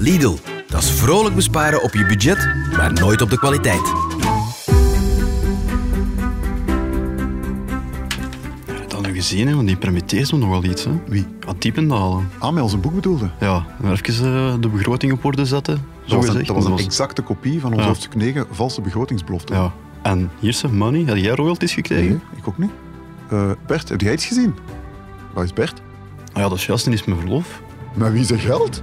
Lidl, dat is vrolijk besparen op je budget, maar nooit op de kwaliteit. Gezien, hè, want die permitteert me nog wel iets. Hè. Wie? Aan typendalen. Ah, met onze boek bedoelde. Ja, en even eh, de begroting op orde zetten. Zo Dat was een, gezegd. dat was een exacte kopie van ons Ja. hoofdstuk 9, valse begrotingsbelofte. Ja. En hier is money. Had jij royalties gekregen? Nee, ik ook niet. Eh, Bert, heb jij iets gezien? Waar is Bert? Ah ja, dat is juist. En is mijn verlof. Maar wie zijn geld?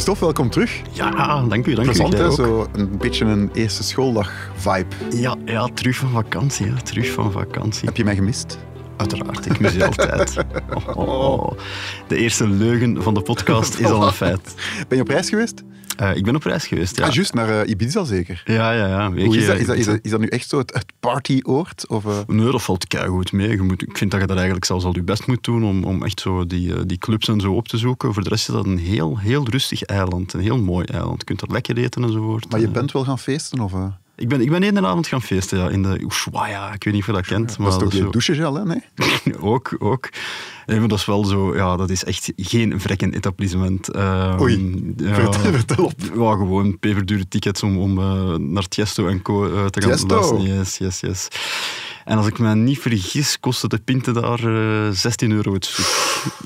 Christophe, welkom terug. Ja, dank u. Dank. Plezant, hè? Zo een beetje een eerste schooldag-vibe. Ja, ja, terug van vakantie. Ja. Terug van vakantie. Heb je mij gemist? Uiteraard, ik mis je altijd. Oh, oh. De eerste leugen van de podcast is al een feit. Ben je op reis geweest? Eh, ik ben op reis geweest, ja. Ah, juist, naar eh, Ibiza zeker. Ja, ja, ja. Weet Hoe je, is dat? Is dat, is dat, is dat nu echt zo het, het partyoord? Of, eh? Nee, dat valt goed mee. Je moet, ik vind dat je daar eigenlijk zelfs al je best moet doen om, om echt zo die, die clubs en zo op te zoeken. Voor de rest is dat een heel, heel rustig eiland. Een heel mooi eiland. Je kunt er lekker eten enzovoort. Maar je bent wel gaan feesten? Of? Ik ben, ik ben één avond gaan feesten ja, in de Ushuaia. Ik weet niet of je dat kent. maar dat is toch je zo- douchegel, hè? Nee? ook, ook. Nee, maar dat is wel zo, ja, dat is echt geen vrekken etablissement. Ehm, Oei, ja, vertel, vertel op. Ja, gewoon peverdure tickets om, om eh, naar Tiesto en co eh, te gaan Tiesto? Yes, yes, yes. En als ik me niet vergis, kostte de pinten daar eh 16 euro het stuk.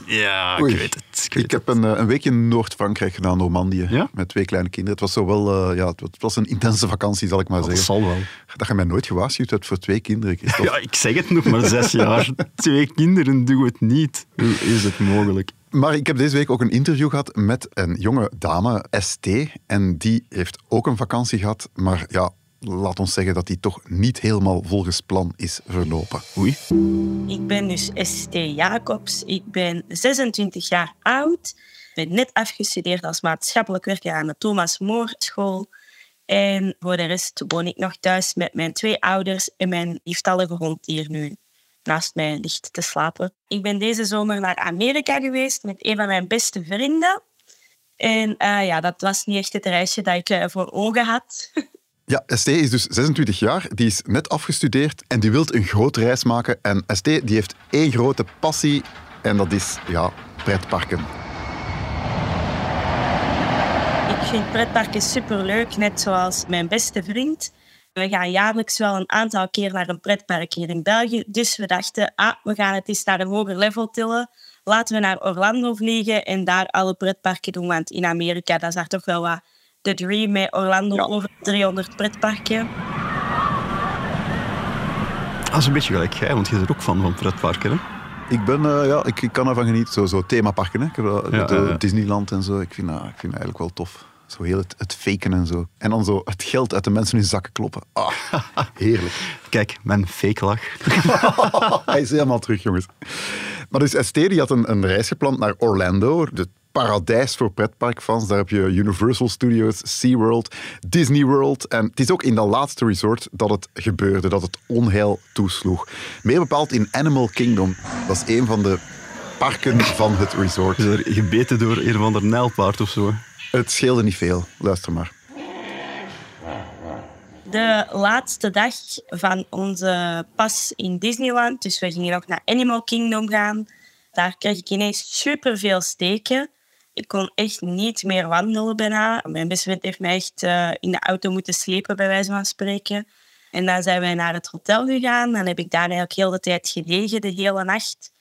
Ja, Oei. ik weet het. Ik weet Ik heb een, eh, een weekje in Noord-Frankrijk gedaan, Normandië, Ja? met twee kleine kinderen. Het was zo wel, eh, ja, het was een intense vakantie, zal ik maar. Dat zeggen. zal wel. Dat je mij nooit gewaarschuwd hebt voor twee kinderen. Ja, ik zeg het nog maar zes jaar. Twee kinderen doen het niet. Hoe is het mogelijk? Maar ik heb deze week ook een interview gehad met een jonge dame, ST. En die heeft ook een vakantie gehad, maar ja, laat ons zeggen dat die toch niet helemaal volgens plan is verlopen. Oei. Ik ben dus ST Jacobs. Ik ben 26 jaar oud. Ik ben net afgestudeerd als maatschappelijk werker aan de Thomas More School. En voor de rest woon ik nog thuis met mijn twee ouders en mijn lieftallige hond die hier nu naast mij ligt te slapen. Ik ben deze zomer naar Amerika geweest met een van mijn beste vrienden. En eh, ja, dat was niet echt het reisje dat ik eh, voor ogen had. Ja, ST is dus 26 jaar, die is net afgestudeerd en die wil een grote reis maken. En ST die heeft één grote passie en dat is ja, pretparken. Ik vind pretparken superleuk, net zoals mijn beste vriend. We gaan jaarlijks wel een aantal keer naar een pretpark hier in België. Dus we dachten, ah, we gaan het eens naar een hoger level tillen. Laten we naar Orlando vliegen en daar alle pretparken doen. Want in Amerika dat is daar toch wel wat de dream met Orlando over 300 pretparken. Dat is een beetje gelijk jij, want je bent er ook fan van pretparken, hè? Ik, ben, eh, ja, ik, ik kan ervan genieten, zo, zo themaparken. Hè. Ik heb, Ja, de. Disneyland en zo, ik vind, dat, ik vind dat eigenlijk wel tof. Zo heel het, het faken en zo. En dan zo het geld uit de mensen hun zakken kloppen. Ah, heerlijk. Kijk, mijn fake lach. Hij is helemaal terug, jongens. Maar dus ST die had een, een reis gepland naar Orlando, het paradijs voor pretparkfans. Daar heb je Universal Studios, SeaWorld, Disney World. En het is ook in dat laatste resort dat het gebeurde, dat het onheil toesloeg. Meer bepaald in Animal Kingdom. Dat is een van de parken van het resort. Is er gebeten door een of ander nijlpaard of zo? Het scheelde niet veel. Luister maar. De laatste dag van onze pas in Disneyland, dus we gingen nog naar Animal Kingdom gaan. Daar kreeg ik ineens superveel steken. Ik kon echt niet meer wandelen bijna. Mijn beste vriend heeft mij echt eh, in de auto moeten slepen, bij wijze van spreken. En dan zijn wij naar het hotel gegaan. Dan heb ik daar eigenlijk heel de tijd gelegen, de hele nacht.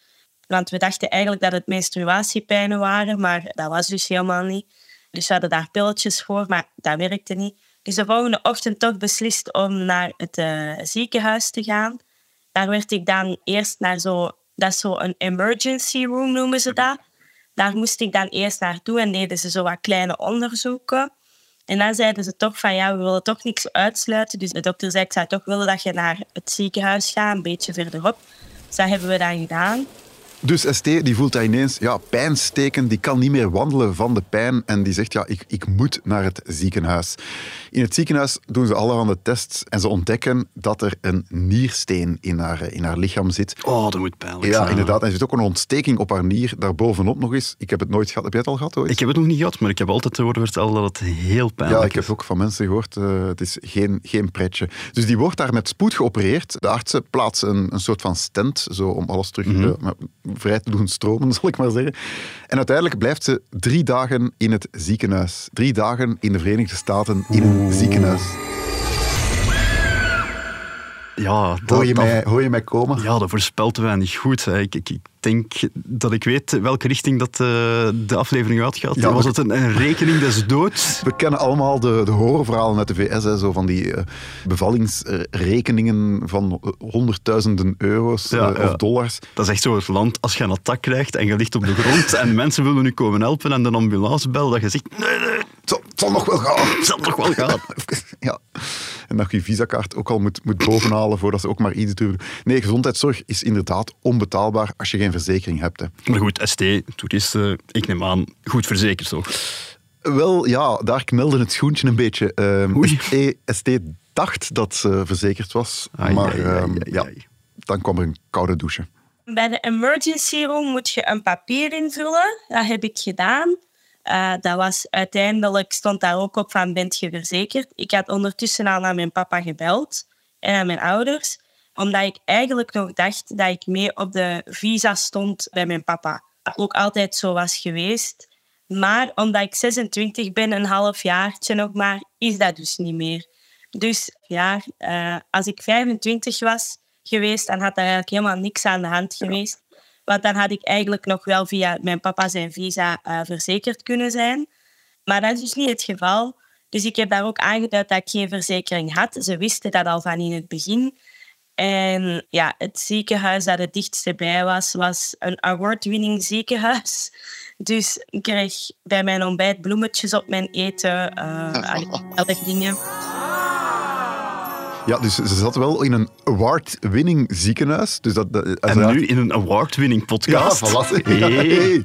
Want we dachten eigenlijk dat het menstruatiepijnen waren, maar dat was dus helemaal niet. Dus we hadden daar pilletjes voor, maar dat werkte niet. Dus de volgende ochtend toch beslist om naar het eh, ziekenhuis te gaan. Daar werd ik dan eerst naar zo... Dat zo een emergency room, noemen ze dat. Daar moest ik dan eerst naartoe en deden ze zo wat kleine onderzoeken. En dan zeiden ze toch van ja, we willen toch niks uitsluiten. Dus de dokter zei, ik zou toch willen dat je naar het ziekenhuis gaat, een beetje verderop. Dus dat hebben we dan gedaan. Dus ST die voelt daar ineens ja, pijnsteken, die kan niet meer wandelen van de pijn en die zegt ja, ik, ik moet naar het ziekenhuis. In het ziekenhuis doen ze allerhande tests en ze ontdekken dat er een niersteen in haar, in haar lichaam zit. Oh, dat moet pijnlijk Ja, zijn. inderdaad. En er zit ook een ontsteking op haar nier, daarbovenop nog eens. Ik heb het nooit gehad. Heb jij het al gehad ooit? Ik heb het nog niet gehad, maar ik heb altijd horen vertellen dat het heel pijnlijk Ja, ik heb is. ook van mensen gehoord, eh, het is geen, geen pretje. Dus die wordt daar met spoed geopereerd. De artsen plaatsen een, een soort van stent, zo om alles terug Mhm. eh, maar vrij te doen stromen, zal ik maar zeggen. En uiteindelijk blijft ze drie dagen in het ziekenhuis. Drie dagen in de Verenigde Staten in een ziekenhuis. Ja, dat, Hoor je, mij, hoor je mij komen? ja, dat voorspelt weinig goed. Ik, ik, ik denk dat ik weet welke richting dat, eh, de aflevering uitgaat. Ja, Was het een, een rekening des doods? We kennen allemaal de, de horrorverhalen uit de VS, hè, zo van die eh, bevallingsrekeningen van eh, honderdduizenden euro's Ja, ja. of dollars. Dat is echt zo het land, als je een attack krijgt en je ligt op de grond en mensen willen je komen helpen en de ambulance belt, dat je zegt, nee, nee, Het zal, het zal nog wel gaan. het zal toch wel gaan. Ja. En dat je je visakaart ook al moet, moet bovenhalen voordat ze ook maar iets durven doen. Nee, gezondheidszorg is inderdaad onbetaalbaar als je geen verzekering hebt. Hè. Maar goed, ST, toeristen, ik neem aan, goed verzekerd toch? Wel, ja, daar knelde het schoentje een beetje. Ehm, Oei. ST, dacht dat ze verzekerd was, Ai, maar ai, ai, ehm, ai, ja, ai. dan kwam er een koude douche. Bij de emergency room moet je een papier invullen. Dat heb ik gedaan. Eh, dat was uiteindelijk, stond daar ook op van, bent je verzekerd? Ik had ondertussen al naar mijn papa gebeld en aan mijn ouders, omdat ik eigenlijk nog dacht dat ik mee op de visa stond bij mijn papa. Dat ook altijd zo was geweest. Maar omdat ik 26 ben, een half jaartje nog maar, is dat dus niet meer. Dus ja, eh, als ik 25 was geweest, dan had er eigenlijk helemaal niks aan de hand geweest. Want dan had ik eigenlijk nog wel via mijn papa zijn visa eh, verzekerd kunnen zijn. Maar dat is dus niet het geval. Dus ik heb daar ook aangeduid dat ik geen verzekering had. Ze wisten dat al van in het begin. En ja, het ziekenhuis dat het dichtste bij was, was een award-winning ziekenhuis. Dus ik kreeg bij mijn ontbijt bloemetjes op mijn eten, uh, alle dingen. Ja, dus ze zat wel in een award-winning ziekenhuis. Dus dat, dat, En nu in een award-winning Ja, podcast. voilà. Hey. Hey.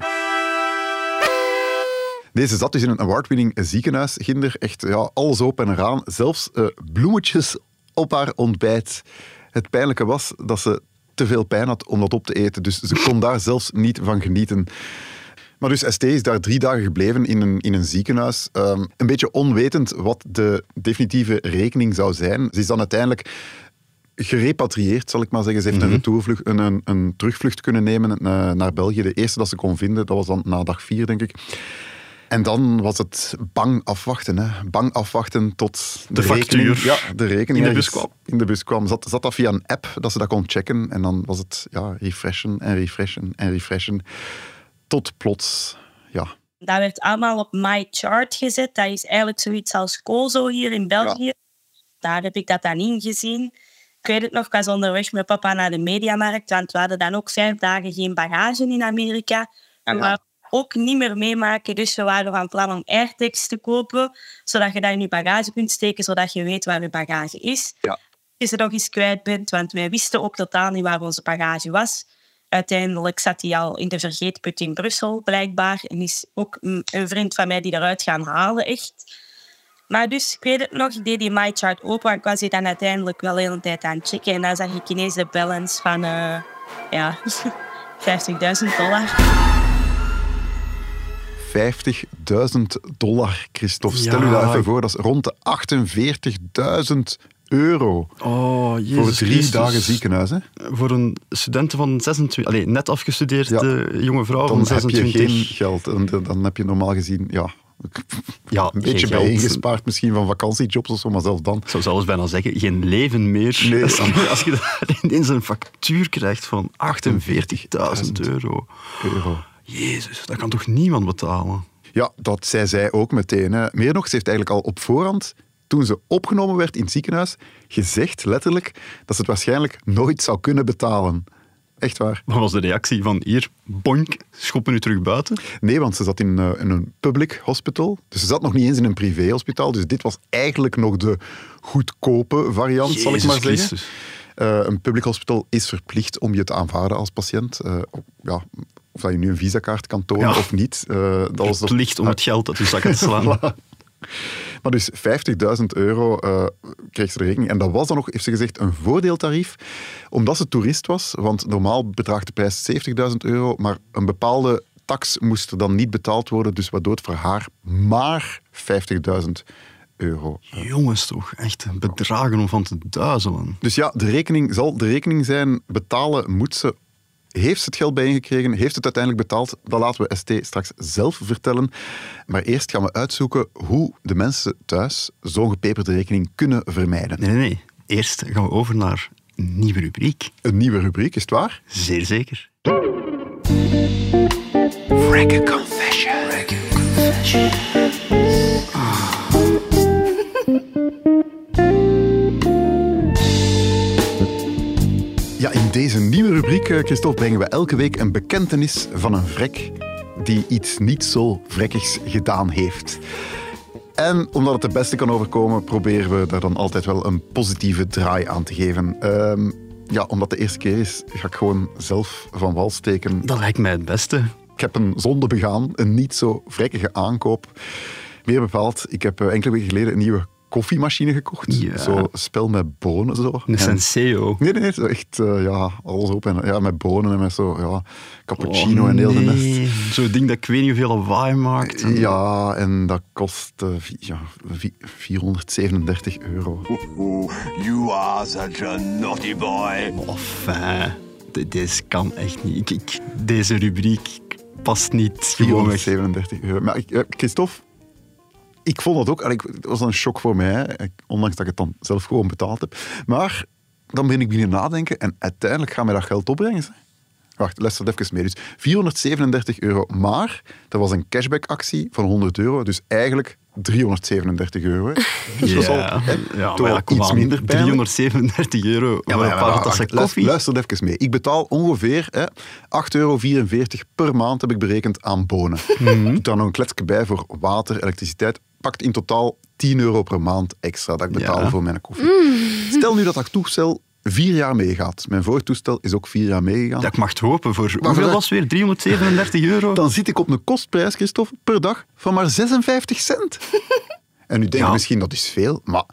Deze zat dus in een award-winning ziekenhuis, Ginder. Echt ja, alles open en eraan. Zelfs eh, bloemetjes op haar ontbijt. Het pijnlijke was dat ze te veel pijn had om dat op te eten. Dus ze kon daar zelfs niet van genieten. Maar dus ST is daar drie dagen gebleven in een, in een ziekenhuis. Ehm, een beetje onwetend wat de definitieve rekening zou zijn. Ze is dan uiteindelijk gerepatrieerd, zal ik maar zeggen. Ze heeft een, retourvlucht, een, een, een terugvlucht kunnen nemen eh, naar België. De eerste dat ze kon vinden, dat was dan na dag vier, denk ik. En dan was het bang afwachten. Hè. Bang afwachten tot de, De factuur ja, de rekening in de bus kwam. In de bus kwam. Zat, zat dat via een app dat ze dat kon checken. En dan was het ja, refreshen en refreshen en refreshen. Tot plots, ja, Dat werd allemaal op MyChart gezet. Dat is eigenlijk zoiets als Cozo hier in België. Daar heb ik dat dan ingezien. Ik weet het nog, ik was onderweg met papa naar de mediamarkt, want we hadden dan ook vijf dagen geen bagage in Amerika. En we ook niet meer meemaken, dus we waren van plan om AirTags te kopen, zodat je dat in je bagage kunt steken, zodat je weet waar je bagage is. Ja. Als je ze nog eens kwijt bent, want wij wisten ook totaal niet waar onze bagage was. Uiteindelijk zat hij al in de vergeetput in Brussel, blijkbaar. En is ook een vriend van mij die eruit gaan halen, echt. Maar dus, ik weet het nog, ik deed die MyChart open. Ik was die dan uiteindelijk wel de hele tijd aan het checken. En dan zag ik ineens de balance van, eh, ja, 50.000 dollar. 50.000 dollar, Christophe. Stel Ja. u dat even voor, dat is rond de 48.000 euro Oh, jezus voor drie Christus. dagen ziekenhuis. Hè? Voor een student van 26, allee, net afgestudeerd Ja. eh, jonge vrouw Dan van heb je 26. geen geld. En dan- dan heb je normaal gezien ja, Ja, een beetje bijeengespaard misschien van vakantiejobs of zo, maar zelfs dan. Ik zou zelfs bijna zeggen, geen leven meer. Nee. Als, je, als je daar ineens een factuur krijgt van 48.000 euro. Euro. Jezus, dat kan toch niemand betalen? Ja, dat zei zij ook meteen. Hè. Meer nog, ze heeft eigenlijk al op voorhand, toen ze opgenomen werd in het ziekenhuis, gezegd letterlijk dat ze het waarschijnlijk nooit zou kunnen betalen. Echt waar. Wat was de reactie van hier, bonk, schoppen u terug buiten? Nee, want ze zat in, eh, in een public hospital. Dus ze zat nog niet eens in een privéhospitaal. Dus dit was eigenlijk nog de goedkope variant, zal ik maar zeggen. Christus. Eh, een public hospital is verplicht om je te aanvaarden als patiënt. Eh, ja, of dat je nu een visakaart kan tonen Ja. of niet. dat was dat- Plicht om het geld uit uw zakken te slaan. Maar dus 50.000 euro eh, kreeg ze de rekening. En dat was dan nog, heeft ze gezegd, een voordeeltarief. Omdat ze toerist was. Want normaal bedraagt de prijs 70.000 euro. Maar een bepaalde tax moest er dan niet betaald worden. Dus waardoor het voor haar maar 50.000 euro. Jongens toch, echt bedragen om van te duizelen. Dus ja, de rekening zal de rekening zijn. Betalen moet ze. Heeft ze het geld bijeengekregen? Heeft het uiteindelijk betaald? Dat laten we ST straks zelf vertellen. Maar eerst gaan we uitzoeken hoe de mensen thuis zo'n gepeperde rekening kunnen vermijden. Nee, nee, nee. Eerst gaan we over naar een nieuwe rubriek. Een nieuwe rubriek, is het waar? Zeer zeker. Ja, in deze nieuwe rubriek, eh, Christophe, brengen we elke week een bekentenis van een vrek die iets niet zo vrekkigs gedaan heeft. En omdat het de beste kan overkomen, proberen we daar dan altijd wel een positieve draai aan te geven. Ehm, ja, omdat de eerste keer is, ga ik gewoon zelf van wal steken. Dat lijkt mij het beste. Ik heb een zonde begaan, een niet zo vrekkige aankoop. Meer bepaald, ik heb eh, enkele weken geleden een nieuwe koffiemachine gekocht. Ja. Zo spel met bonen. Zo. Een En- senseo. Nee, nee, zo echt eh, ja, alles op. En, ja, met bonen en met zo ja, cappuccino Oh, en heel de nest. nee. Zo'n ding dat ik weet niet hoeveel lawaai maakt. Ja, en dat kost eh, vi- ja, vi- 437 euro. You are such a naughty boy. Enfin, d- deze kan echt niet. Ik, ik- deze rubriek past niet. Gewoon weg. 437 euro. Maar ik, eh, Christophe, ik vond dat ook... ik- Het was een shock voor mij, ik- ondanks dat ik het dan zelf gewoon betaald heb. Maar dan ben ik beginnen nadenken en uiteindelijk gaat mij dat geld opbrengen. zeg. Wacht, luister even mee. Dus 437 euro. Maar er was een cashback-actie van 100 euro. Dus eigenlijk 337 euro. Dus dat is al, Ja, hè, ja, maar ja, iets aan. minder pijnlijk. 337 euro Ja, voor maar, een ja, paar maar koffie. Luister, luister even mee. Ik betaal ongeveer hè, 8,44 euro per maand, heb ik berekend, aan bonen. Doe daar nog een kletsje bij voor water, elektriciteit. Pakt in totaal 10 euro per maand extra dat ik betaal Ja. voor mijn koffie. Stel nu dat dat toestel vier jaar meegaat. Mijn vorig toestel is ook vier jaar meegegaan. Ja, ik mag het hopen. Voor, hoeveel was het weer? 337 euro? Dan zit ik op een kostprijs, Christophe, per dag van maar 56 cent. En nu denk je Ja. misschien dat is veel, maar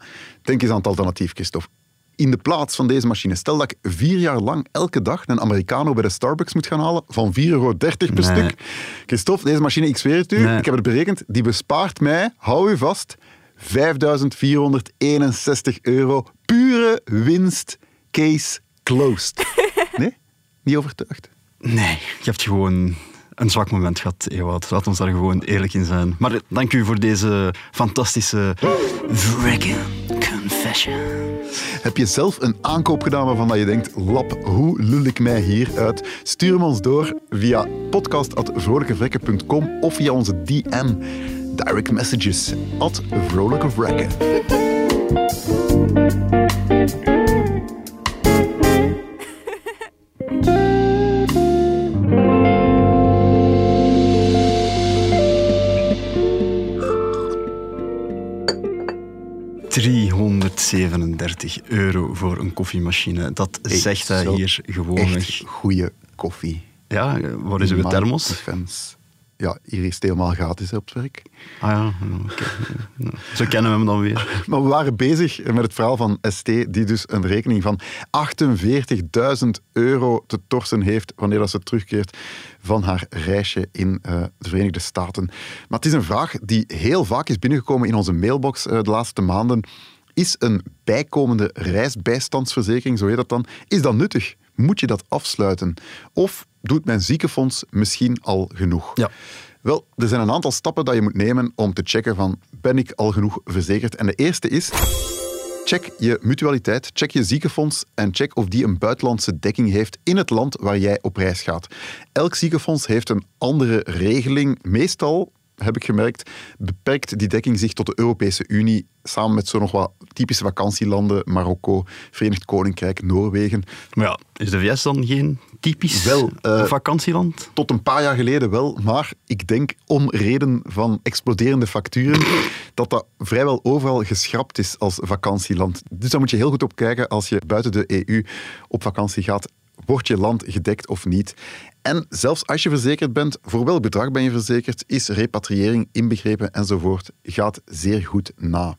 denk eens aan het alternatief, Christophe. In de plaats van deze machine, stel dat ik vier jaar lang elke dag een Americano bij de Starbucks moet gaan halen van 4,30 euro per Nee. stuk. Christophe, deze machine, ik zweer het u, Nee. ik heb het berekend, die bespaart mij, hou u vast, 5.461 euro. Pure winst, case closed. Nee? Niet overtuigd? Nee, je hebt gewoon een zwak moment gehad, Ewout. Laat ons daar gewoon eerlijk in zijn. Maar dank u voor deze fantastische Heb je zelf een aankoop gedaan waarvan dat je denkt, lap, hoe lul ik mij hier uit? Stuur hem ons door via podcast.vrolijkevrekken.com of via onze DM. Direct messages at Vrolijke ...337 euro voor een koffiemachine. Dat zegt hij hier gewoon Echt goede koffie. Ja, waar is uw thermos? Ja, hier is het helemaal gratis hè, op het werk. Ah ja, oké. Zo kennen we hem dan weer. Maar we waren bezig met het verhaal van ST, die dus een rekening van 48.000 euro te torsen heeft wanneer dat ze terugkeert van haar reisje in eh, de Verenigde Staten. Maar het is een vraag die heel vaak is binnengekomen in onze mailbox eh, de laatste maanden. Is een bijkomende reisbijstandsverzekering, zo heet dat dan, is dat nuttig? Moet je dat afsluiten? Of doet mijn ziekenfonds misschien al genoeg? Ja. Wel, er zijn een aantal stappen dat je moet nemen om te checken van ben ik al genoeg verzekerd? En de eerste is check je mutualiteit, check je ziekenfonds en check of die een buitenlandse dekking heeft in het land waar jij op reis gaat. Elk ziekenfonds heeft een andere regeling. Meestal heb ik gemerkt, beperkt die dekking zich tot de Europese Unie samen met zo nog wat typische vakantielanden, Marokko, Verenigd Koninkrijk, Noorwegen. Maar ja, is de VS dan geen typisch Wel, eh, vakantieland? Tot een paar jaar geleden wel, maar ik denk om reden van exploderende facturen dat dat vrijwel overal geschrapt is als vakantieland. Dus daar moet je heel goed op kijken als je buiten de EU op vakantie gaat. Wordt je land gedekt of niet? En zelfs als je verzekerd bent, voor welk bedrag ben je verzekerd, is repatriëring inbegrepen enzovoort. Gaat zeer goed na.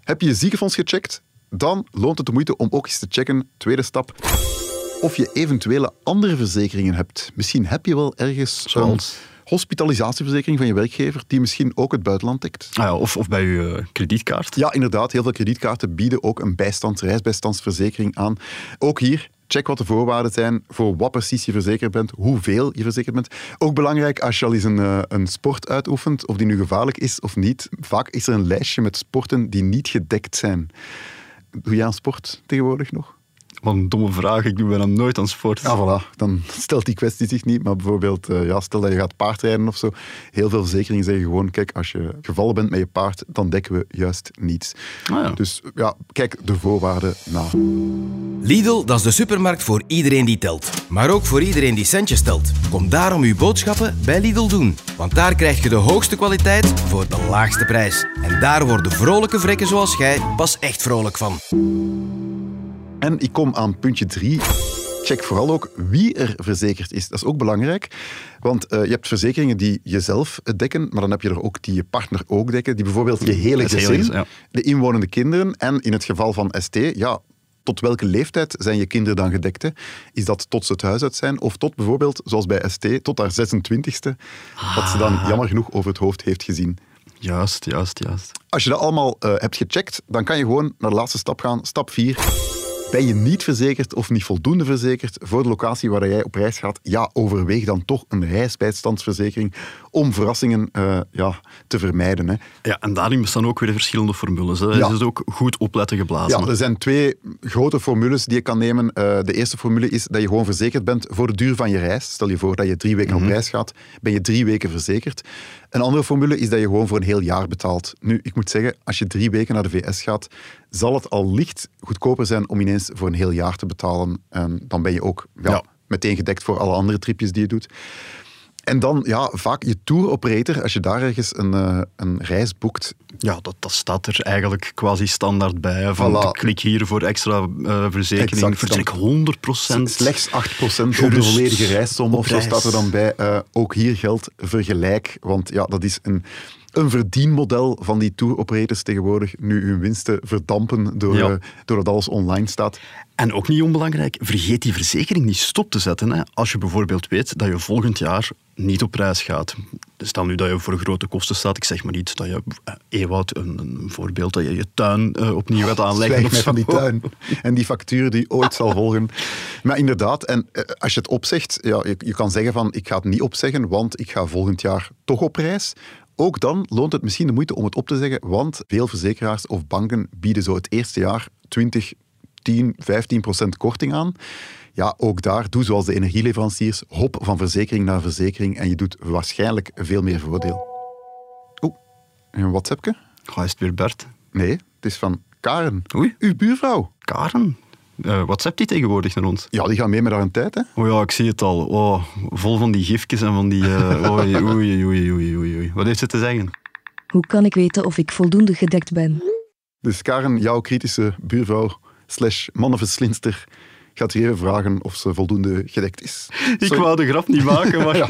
Heb je je ziekenfonds gecheckt? Dan loont het de moeite om ook eens te checken, tweede stap, of je eventuele andere verzekeringen hebt. Misschien heb je wel ergens Zoals? een hospitalisatieverzekering van je werkgever die misschien ook het buitenland dekt. Ah ja, of, of bij je eh, kredietkaart. Ja, inderdaad. Heel veel kredietkaarten bieden ook een bijstand, reisbijstandsverzekering aan. Ook hier, check wat de voorwaarden zijn, voor wat precies je verzekerd bent, hoeveel je verzekerd bent. Ook belangrijk als je al eens een, eh, een sport uitoefent, of die nu gevaarlijk is of niet. Vaak is er een lijstje met sporten die niet gedekt zijn. Doe jij aan sport tegenwoordig nog? Wat een domme vraag, ik doe bijna nooit aan sport. Ja, voilà. Dan stelt die kwestie zich niet. Maar bijvoorbeeld, eh, ja, stel dat je gaat paardrijden of zo. Heel veel verzekeringen zeggen gewoon, kijk, als je gevallen bent met je paard, dan dekken we juist niets. Ah, ja. Dus ja, kijk de voorwaarden na. Lidl, dat is de supermarkt voor iedereen die telt. Maar ook voor iedereen die centjes telt. Kom daarom uw boodschappen bij Lidl doen. Want daar krijg je de hoogste kwaliteit voor de laagste prijs. En daar worden vrolijke vrekken zoals jij pas echt vrolijk van. En ik kom aan puntje drie. Check vooral ook wie er verzekerd is. Dat is ook belangrijk, want eh, je hebt verzekeringen die jezelf dekken, maar dan heb je er ook die je partner ook dekken, die bijvoorbeeld je hele gezin, ja. de inwonende kinderen en in het geval van ST, ja, tot welke leeftijd zijn je kinderen dan gedekt? hè? Is dat tot ze het huis uit zijn? Of tot bijvoorbeeld, zoals bij ST, tot haar 26e, wat ze dan jammer genoeg over het hoofd heeft gezien. Juist, juist, juist. Als je dat allemaal eh, hebt gecheckt, dan kan je gewoon naar de laatste stap gaan. Stap 4. Ben je niet verzekerd of niet voldoende verzekerd voor de locatie waar jij op reis gaat? Ja, overweeg dan toch een reisbijstandsverzekering om verrassingen eh, ja, te vermijden. Hè. Ja, en daarin bestaan ook weer verschillende formules. Hè. Ja. Dus ook goed opletten geblazen. Ja, er zijn twee grote formules die je kan nemen. Eh, de eerste formule is dat je gewoon verzekerd bent voor de duur van je reis. Stel je voor dat je drie weken op reis gaat, ben je drie weken verzekerd. Een andere formule is dat je gewoon voor een heel jaar betaalt. Nu, ik moet zeggen, als je drie weken naar de VS gaat, zal het al licht goedkoper zijn om ineens voor een heel jaar te betalen. En dan ben je ook ja, Ja. meteen gedekt voor alle andere tripjes die je doet. En dan ja, vaak je tour operator, als je daar ergens een, eh, een reis boekt, Ja, dat, dat staat er eigenlijk quasi standaard bij. Van, Voilà. Klik hier voor extra eh, verzekering. Vertrek dan- 100%. Slechts 8% op de volledige reissom, of zo staat er dan bij. Eh, ook hier geldt vergelijk, want ja, dat is een, een verdienmodel van die tour operators tegenwoordig. Nu hun winsten verdampen door, Ja. eh, doordat alles online staat. En ook niet onbelangrijk, vergeet die verzekering niet stop te zetten. Hè. Als je bijvoorbeeld weet dat je volgend jaar niet op reis gaat. Stel nu dat je voor grote kosten staat. Ik zeg maar niet dat je, eh, Ewout, een, een voorbeeld, dat je je tuin eh, opnieuw gaat aanleggen. Of van die tuin en die factuur die ooit zal volgen. Maar inderdaad, en als je het opzegt, ja, je, je kan zeggen van ik ga het niet opzeggen, want ik ga volgend jaar toch op reis. Ook dan loont het misschien de moeite om het op te zeggen, want veel verzekeraars of banken bieden zo het eerste jaar 20, 10, 15 procent korting aan. Ja, ook daar, doe zoals de energieleveranciers, hop van verzekering naar verzekering en je doet waarschijnlijk veel meer voordeel. Oeh, een WhatsAppje? Ga is het weer Bert? Nee, het is van Karen, Oei, uw buurvrouw. Karen. Eh WhatsApp die tegenwoordig naar ons? Ja, die gaan mee met haar tijd, hè? Oh ja, ik zie het al. Oh, vol van die gifjes en van die... eh, oei, oei, oei, oei, oei, oei. Wat heeft ze te zeggen? Hoe kan ik weten of ik voldoende gedekt ben? Dus Karen, jouw kritische buurvrouw slash mannenverslinster gaat hier even vragen of ze voldoende gedekt is. Ik wou de grap niet maken, maar... Ja.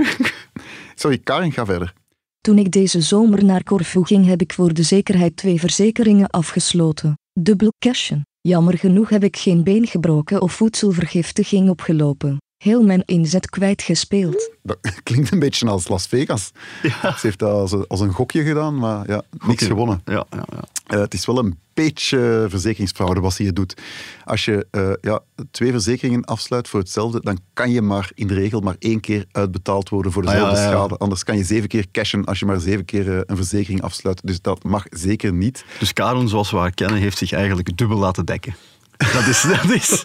Sorry, Karen, ga verder. Toen ik deze zomer naar Corfu ging, heb ik voor de zekerheid twee verzekeringen afgesloten. Dubbel cashen. Jammer genoeg heb ik geen been gebroken of voedselvergiftiging opgelopen. Heel mijn inzet kwijtgespeeld. Dat klinkt een beetje als Las Vegas. Ze heeft dat als een, als een gokje gedaan, maar ja, niks gewonnen. Ja, ja, ja. Eh, het is wel een beetje verzekeringsfraude wat ze hier doet. Als je eh, ja, twee verzekeringen afsluit voor hetzelfde, dan kan je maar in de regel maar één keer uitbetaald worden voor Ah, ja, dezelfde ja, ja. schade. Anders kan je zeven keer cashen als je maar zeven keer eh, een verzekering afsluit. Dus dat mag zeker niet. Dus Karen, zoals we haar kennen, heeft zich eigenlijk dubbel laten dekken. Dat is... Dat is,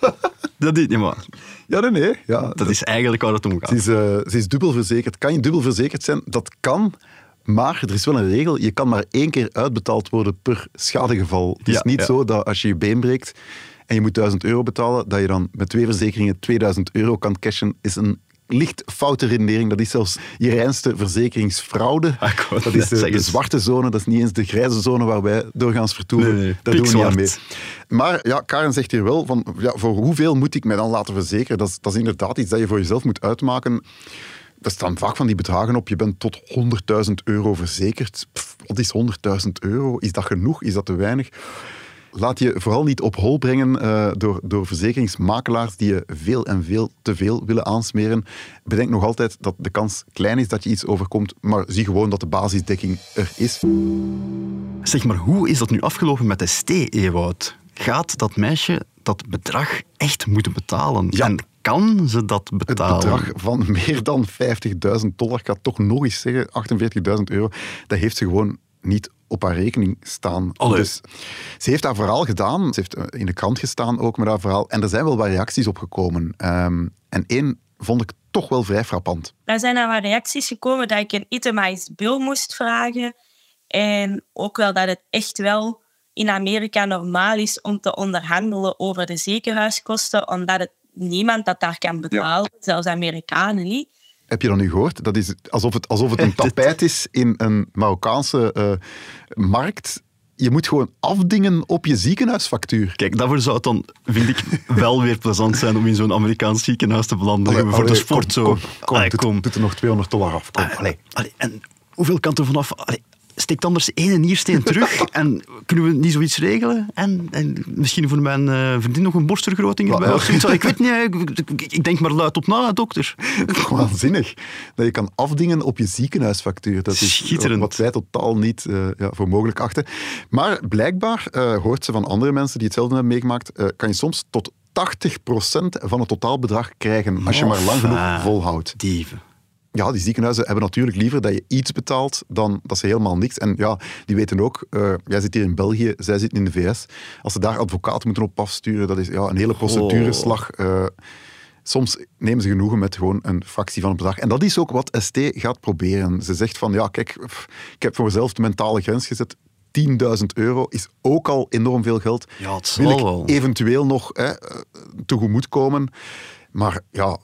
dat is, nee, maar, Ja, nee, nee. Ja, dat is eigenlijk waar het om gaat. Ze is, ze is dubbel verzekerd. Kan je dubbel verzekerd zijn? Dat kan, Maar er is wel een regel, je kan maar één keer uitbetaald worden per schadegeval. Het is Ja, niet ja. zo dat als je je been breekt en je moet 1000 euro betalen, dat je dan met twee verzekeringen 2000 euro kan cashen, is een licht foute redenering. Dat is zelfs je reinste verzekeringsfraude. Ah, dat is de, zwarte zone, dat is niet eens de grijze zone waar wij doorgaans vertoeven. Nee, nee, Daar doen we niet aan mee. Maar ja, Karen zegt hier wel, van, ja, voor hoeveel moet ik mij dan laten verzekeren? Dat is, dat is inderdaad iets dat je voor jezelf moet uitmaken. Er staan vaak van die bedragen op. Je bent tot 100.000 euro verzekerd. Pff, wat is 100.000 euro? Is dat genoeg? Is dat te weinig? Laat je vooral niet op hol brengen eh, door, door verzekeringsmakelaars die je veel en veel te veel willen aansmeren. Bedenk nog altijd dat de kans klein is dat je iets overkomt, maar zie gewoon dat de basisdekking er is. Zeg maar, hoe is dat nu afgelopen met ST, Ewout? Gaat dat meisje dat bedrag echt moeten betalen? Ja. En kan ze dat Het betalen? bedrag van meer dan 50.000 dollar, ik ga toch nog eens zeggen, 48.000 euro, dat heeft ze gewoon niet op haar rekening staan. Allee. Dus ze heeft haar verhaal gedaan, ze heeft eh, in de krant gestaan ook met haar verhaal, en er zijn wel wat reacties op gekomen. Ehm, en één vond ik toch wel vrij frappant. Daar zijn er wat reacties gekomen dat ik een itemized bill moest vragen. En ook wel dat het echt wel in Amerika normaal is om te onderhandelen over de ziekenhuiskosten, omdat het niemand dat daar kan betalen, zelfs Amerikanen niet. Heb je dat nu gehoord? Dat is alsof het, alsof het een tapijt is in een Marokkaanse eh, markt. Je moet gewoon afdingen op je ziekenhuisfactuur. Kijk, daarvoor zou het dan, vind ik, wel weer plezant zijn om in zo'n Amerikaans ziekenhuis te belanden. Allee, voor de sport kom, zo. Kom, kom, Allee, doet, kom. doet er nog 200 dollar af. Kom. Allee, en hoeveel kan er vanaf? Allee, steekt anders één niersteen terug en kunnen we niet zoiets regelen? En, en misschien voor mijn eh, vriendin nog een borstvergroting erbij Wat? of zoiets? Ik weet niet, ik, denk maar luid op na, dokter. Waanzinnig. Dat je kan afdingen op je ziekenhuisfactuur. Dat is Schitterend. wat wij totaal niet eh, ja, voor mogelijk achten. Maar blijkbaar eh, hoort ze van andere mensen die hetzelfde hebben meegemaakt, kan je soms tot 80% van het totaalbedrag krijgen als je maar lang genoeg volhoudt. Dieven. Ja, die ziekenhuizen hebben natuurlijk liever dat je iets betaalt dan dat ze helemaal niks. En ja, die weten ook, eh, jij zit hier in België, zij zitten in de VS. Als ze daar advocaten moeten op afsturen, dat is ja, een hele procedureslag. Eh, soms nemen ze genoegen met gewoon een fractie van het bedrag. En dat is ook wat ST gaat proberen. Ze zegt van, ja, kijk, pff, ik heb voor mezelf de mentale grens gezet. 10.000 euro is ook al enorm veel geld. Ja, het Wil zal ik wel. eventueel nog hè, eh, tegemoet komen. Maar ja,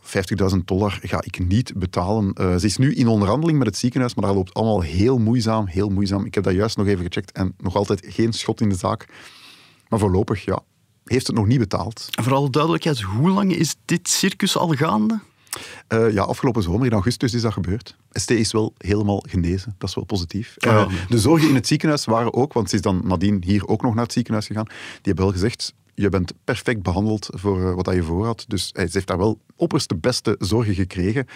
50.000 dollar ga ik niet betalen. Eh, ze is nu in onderhandeling met het ziekenhuis, maar dat loopt allemaal heel moeizaam, heel moeizaam. Ik heb dat juist nog even gecheckt en nog altijd geen schot in de zaak. Maar voorlopig, ja, heeft het nog niet betaald. En voor alle duidelijkheid, hoe lang is dit circus al gaande? Eh, ja, afgelopen zomer, in augustus, is dat gebeurd. ST is wel helemaal genezen. Dat is wel positief. Ah. Eh, de zorgen in het ziekenhuis waren ook, want ze is dan nadien hier ook nog naar het ziekenhuis gegaan. Die hebben wel gezegd, je bent perfect behandeld voor eh, wat dat je voor had. Dus eh, ze heeft daar wel opperste beste zorgen gekregen.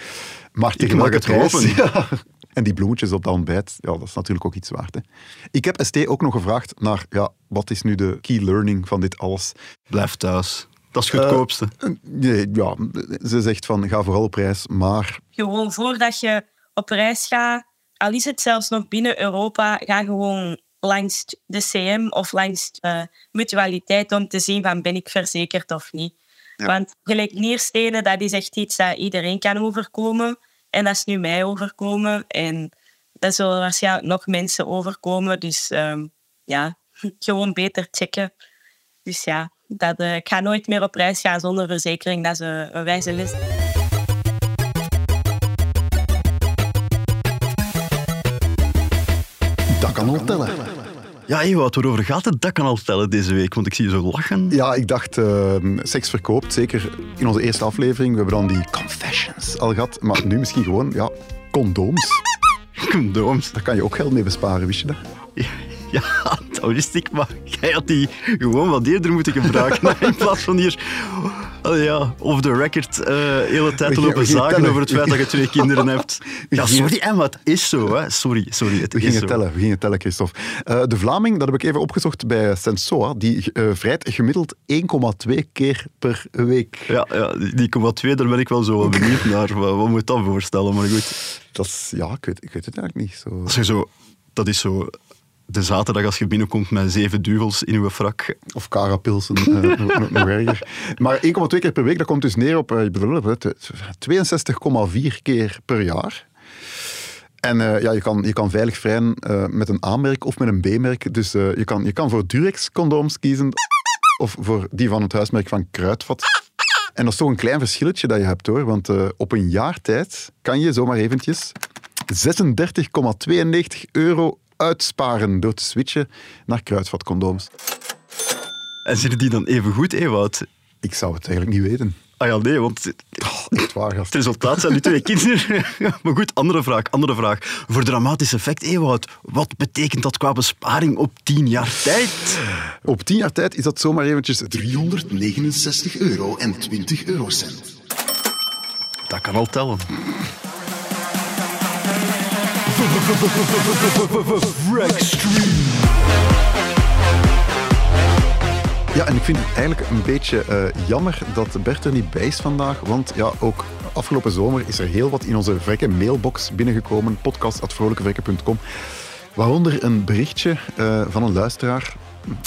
Maar tegen welke het prijs? Ja. En die bloemetjes op dat ontbijt, ja, dat is natuurlijk ook iets waard. Hè. Ik heb ST ook nog gevraagd naar, ja, wat is nu de key learning van dit alles? Blijf thuis. Dat is het goedkoopste. Eh, nee, ja, ze zegt van, ga vooral op reis, maar Gewoon voordat je op reis gaat, al is het zelfs nog binnen Europa, ga gewoon langs de CM of langs de mutualiteit om te zien van ben ik verzekerd of niet. Want gelijk nierstenen, dat is echt iets dat iedereen kan overkomen. En dat is nu mij overkomen. En dat zullen waarschijnlijk nog mensen overkomen. Dus ehm, ja, gewoon beter checken. Dus ja, dat, eh, ik ga nooit meer op reis gaan zonder verzekering. Dat is een, een wijze les. Kan al tellen. Ja, Ewout, waarover gaat het? Dat kan al tellen deze week, want ik zie je zo lachen. Ja, ik dacht, eh, seks verkoopt. Zeker in onze eerste aflevering. We hebben dan die confessions al gehad. Maar nu misschien gewoon, ja, condooms. Condooms. Daar kan je ook geld mee besparen, wist je dat? Ja, dat wist ik, maar jij had die gewoon wat eerder moeten gebruiken. in plaats van hier, oh ja, off the record, eh hele tijd te lopen zagen tellen. over het feit dat je twee kinderen hebt. Ja, sorry, en wat is zo, hè? Sorry, sorry, het We is gingen zo. tellen, we gingen tellen, Christophe. Eh, de Vlaming, dat heb ik even opgezocht bij Sensoa, die vrijt gemiddeld 1,2 keer per week. Ja, ja, die die 0,2, daar ben ik wel zo benieuwd naar. Wat, wat moet dat voorstellen? Maar goed, Dat is, ja, ik weet, ik weet het eigenlijk niet. Zo. zo, dat is zo de zaterdag als je binnenkomt met zeven duvels in uw frak. Of carapilsen, eh, nog, erger. Maar 1,2 keer per week, dat komt dus neer op eh, 62,4 keer per jaar. En eh, ja, je, kan, je kan veilig vrijen eh, met een A-merk of met een B-merk. Dus je, kan, je kan voor Durex condooms kiezen of voor die van het huismerk van Kruidvat. En dat is toch een klein verschilletje dat je hebt hoor. Want op een jaar tijd kan je zomaar eventjes 36,92 euro uitsparen door te switchen naar Kruidvat-condooms. En zitten die dan even goed, Ewout? Ik zou het eigenlijk niet weten. Ah ja, nee, want waar, gast. het resultaat zijn nu twee kinderen. maar goed, andere vraag, andere vraag. Voor dramatisch effect, Ewout, wat betekent dat qua besparing op 10 jaar tijd? Op 10 jaar tijd is dat zomaar eventjes 369 euro en 20 eurocent. Dat kan al tellen. Ja, en ik vind het eigenlijk een beetje eh, jammer dat Bert er niet bij is vandaag. Want ja, ook afgelopen zomer is er heel wat in onze vrekke mailbox binnengekomen. podcast.vrolijkevrekken.com. Waaronder een berichtje eh, van een luisteraar.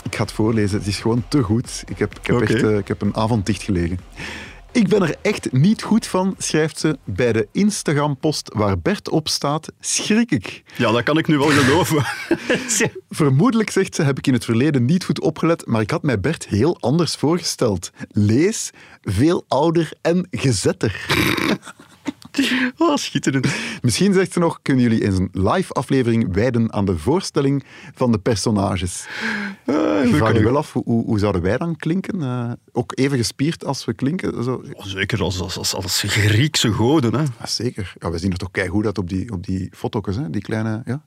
Ik ga het voorlezen. Het is gewoon te goed. Ik heb, ik heb, echt, eh, ik heb een avond dicht gelegen. Ik ben er echt niet goed van, schrijft ze. Bij de Instagram-post waar Bert op staat, schrik ik. Ja, dat kan ik nu wel geloven. Vermoedelijk, zegt ze, heb ik in het verleden niet goed opgelet, maar ik had mij Bert heel anders voorgesteld. Lees, veel ouder en gezetter. Oh, schitterend. Misschien, zegt ze nog, kunnen jullie eens een live aflevering wijden aan de voorstelling van de personages. Ah, Je vraagt je wel af, hoe, hoe, zouden wij dan klinken? Eh, ook even gespierd als we klinken? Zo. Oh, zeker als, als, als, als Griekse goden. Hè. Ja, zeker. Ja, we zien er toch keigoed uit op die, op die foto's, hè? die kleine... Ja.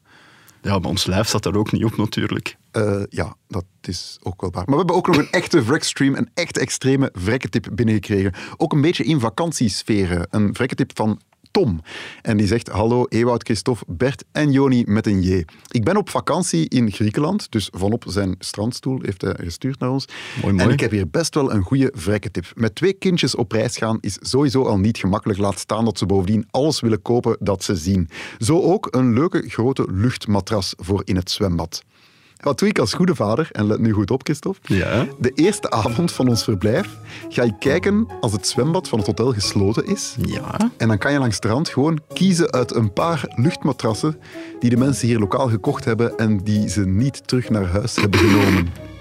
Ja, maar ons lijf staat daar ook niet op natuurlijk. Eh, ja, dat is ook wel waar. Maar we hebben ook nog een echte Vrekstream, een echte extreme vrekketip binnengekregen. Ook een beetje in vakantiesferen. Een vrekketip van Tom. En die zegt, hallo Ewout, Christophe, Bert en Joni met een J. Ik ben op vakantie in Griekenland, dus vanop zijn strandstoel heeft hij gestuurd naar ons. Mooi, mooi. En ik heb hier best wel een goede vrekketip. Met twee kindjes op reis gaan is sowieso al niet gemakkelijk. Laat staan dat ze bovendien alles willen kopen dat ze zien. Zo ook een leuke grote luchtmatras voor in het zwembad. Wat doe ik als goede vader? En let nu goed op, Christophe. Ja. De eerste avond van ons verblijf ga ik kijken als het zwembad van het hotel gesloten is. Ja. En dan kan je langs de rand gewoon kiezen uit een paar luchtmatrassen die de mensen hier lokaal gekocht hebben en die ze niet terug naar huis hebben genomen.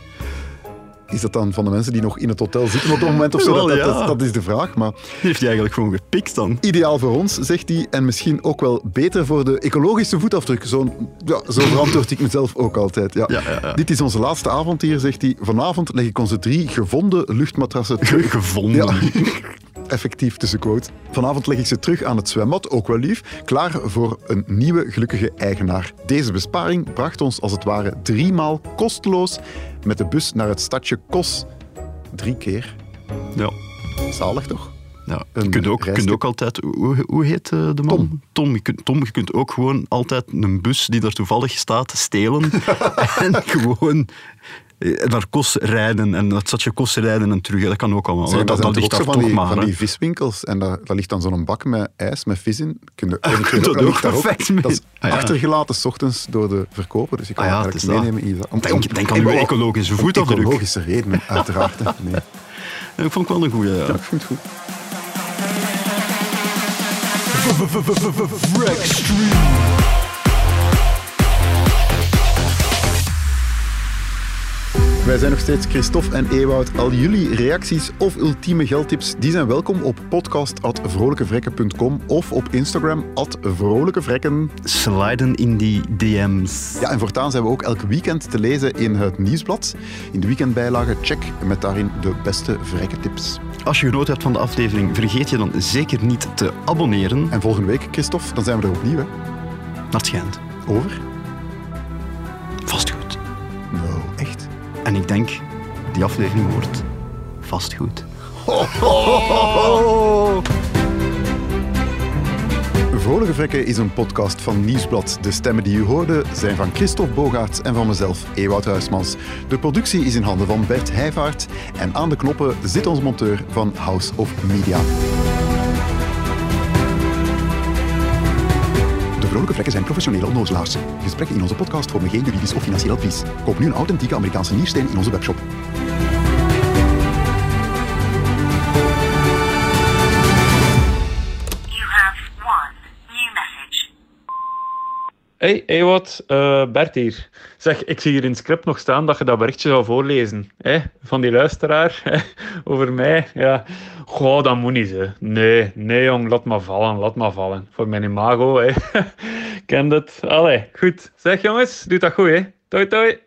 Is dat dan van de mensen die nog in het hotel zitten op dat moment of zo? Wel, dat, dat, ja. dat, dat is de vraag. Maar Die heeft hij eigenlijk gewoon gepikt dan. ideaal voor ons, zegt hij. En misschien ook wel beter voor de ecologische voetafdruk. Zo, ja, zo verantwoord ik mezelf ook altijd. Ja. Dit is onze laatste avond hier, zegt hij. Vanavond leg ik onze drie gevonden luchtmatrassen terug. Gevonden. Ja. Effectief tussen quotes. Vanavond leg ik ze terug aan het zwembad, ook wel lief, klaar voor een nieuwe gelukkige eigenaar. Deze besparing bracht ons als het ware driemaal kosteloos met de bus naar het stadje Kos. Drie keer. Ja. Zalig toch? Ja, je kunt ook, kunt ook altijd... Hoe, hoe heet eh, de man? Tom. Tom. Je kunt, Tom, je kunt ook gewoon altijd een bus die daar toevallig staat stelen en gewoon naar Kos rijden en dat zat je Kos rijden en terug. Dat kan ook allemaal. Zeg, dat, dat, dat ligt ook van die, maar. van die viswinkels en daar, daar ligt dan zo'n bak met ijs, met vis in. Kun je, Ah, je kunt dat dat ook perfect mee. Dat is Ah, ja. achtergelaten s ochtends door de verkoper, dus je kan Ah ja, het het meenemen. in je- om- Denk, om- denk aan om- uw om- ecologische voetafdruk. ecologische redenen, uiteraard. Nee. Ja, Ik vond ik wel een goeie. Ja. Ja, ik vind het goed. Wij zijn nog steeds Christophe en Ewout. Al jullie reacties of ultieme geldtips die zijn welkom op podcast.vrolijkevrekken.com of op Instagram at vrolijkevrekken. Sliden in die DM's. Ja, en voortaan zijn we ook elk weekend te lezen in het nieuwsblad. In de weekendbijlage check met daarin de beste vrekketips. Als je genoten hebt van de aflevering, vergeet je dan zeker niet te abonneren. En volgende week, Christophe, dan zijn we er opnieuw. Hè? Naar het schijnt. Over? En ik denk, die aflevering wordt vastgoed. Vrolijke Vrekken is een podcast van Nieuwsblad. De stemmen die u hoorde zijn van Christophe Bogaerts en van mezelf, Ewout Huismans. De productie is in handen van Bert Heijvaart. En aan de knoppen zit onze monteur van House of Media. De Vrolijke Vrekken zijn professionele onnozelaars. Gesprekken in onze podcast vormen geen juridisch of financieel advies. Koop nu een authentieke Amerikaanse niersteen in onze webshop. Hey, wat, uh, Bert hier. Zeg, ik zie hier in het script nog staan dat je dat berichtje zou voorlezen. Hè? Van die luisteraar, over mij. Ja. Goh, dat moet niet, hè. Nee, nee jong, laat maar vallen, laat maar vallen. Voor mijn imago, hè. Ken dat. Allee, goed. Zeg jongens, doe dat goed, hè. Toi, toi.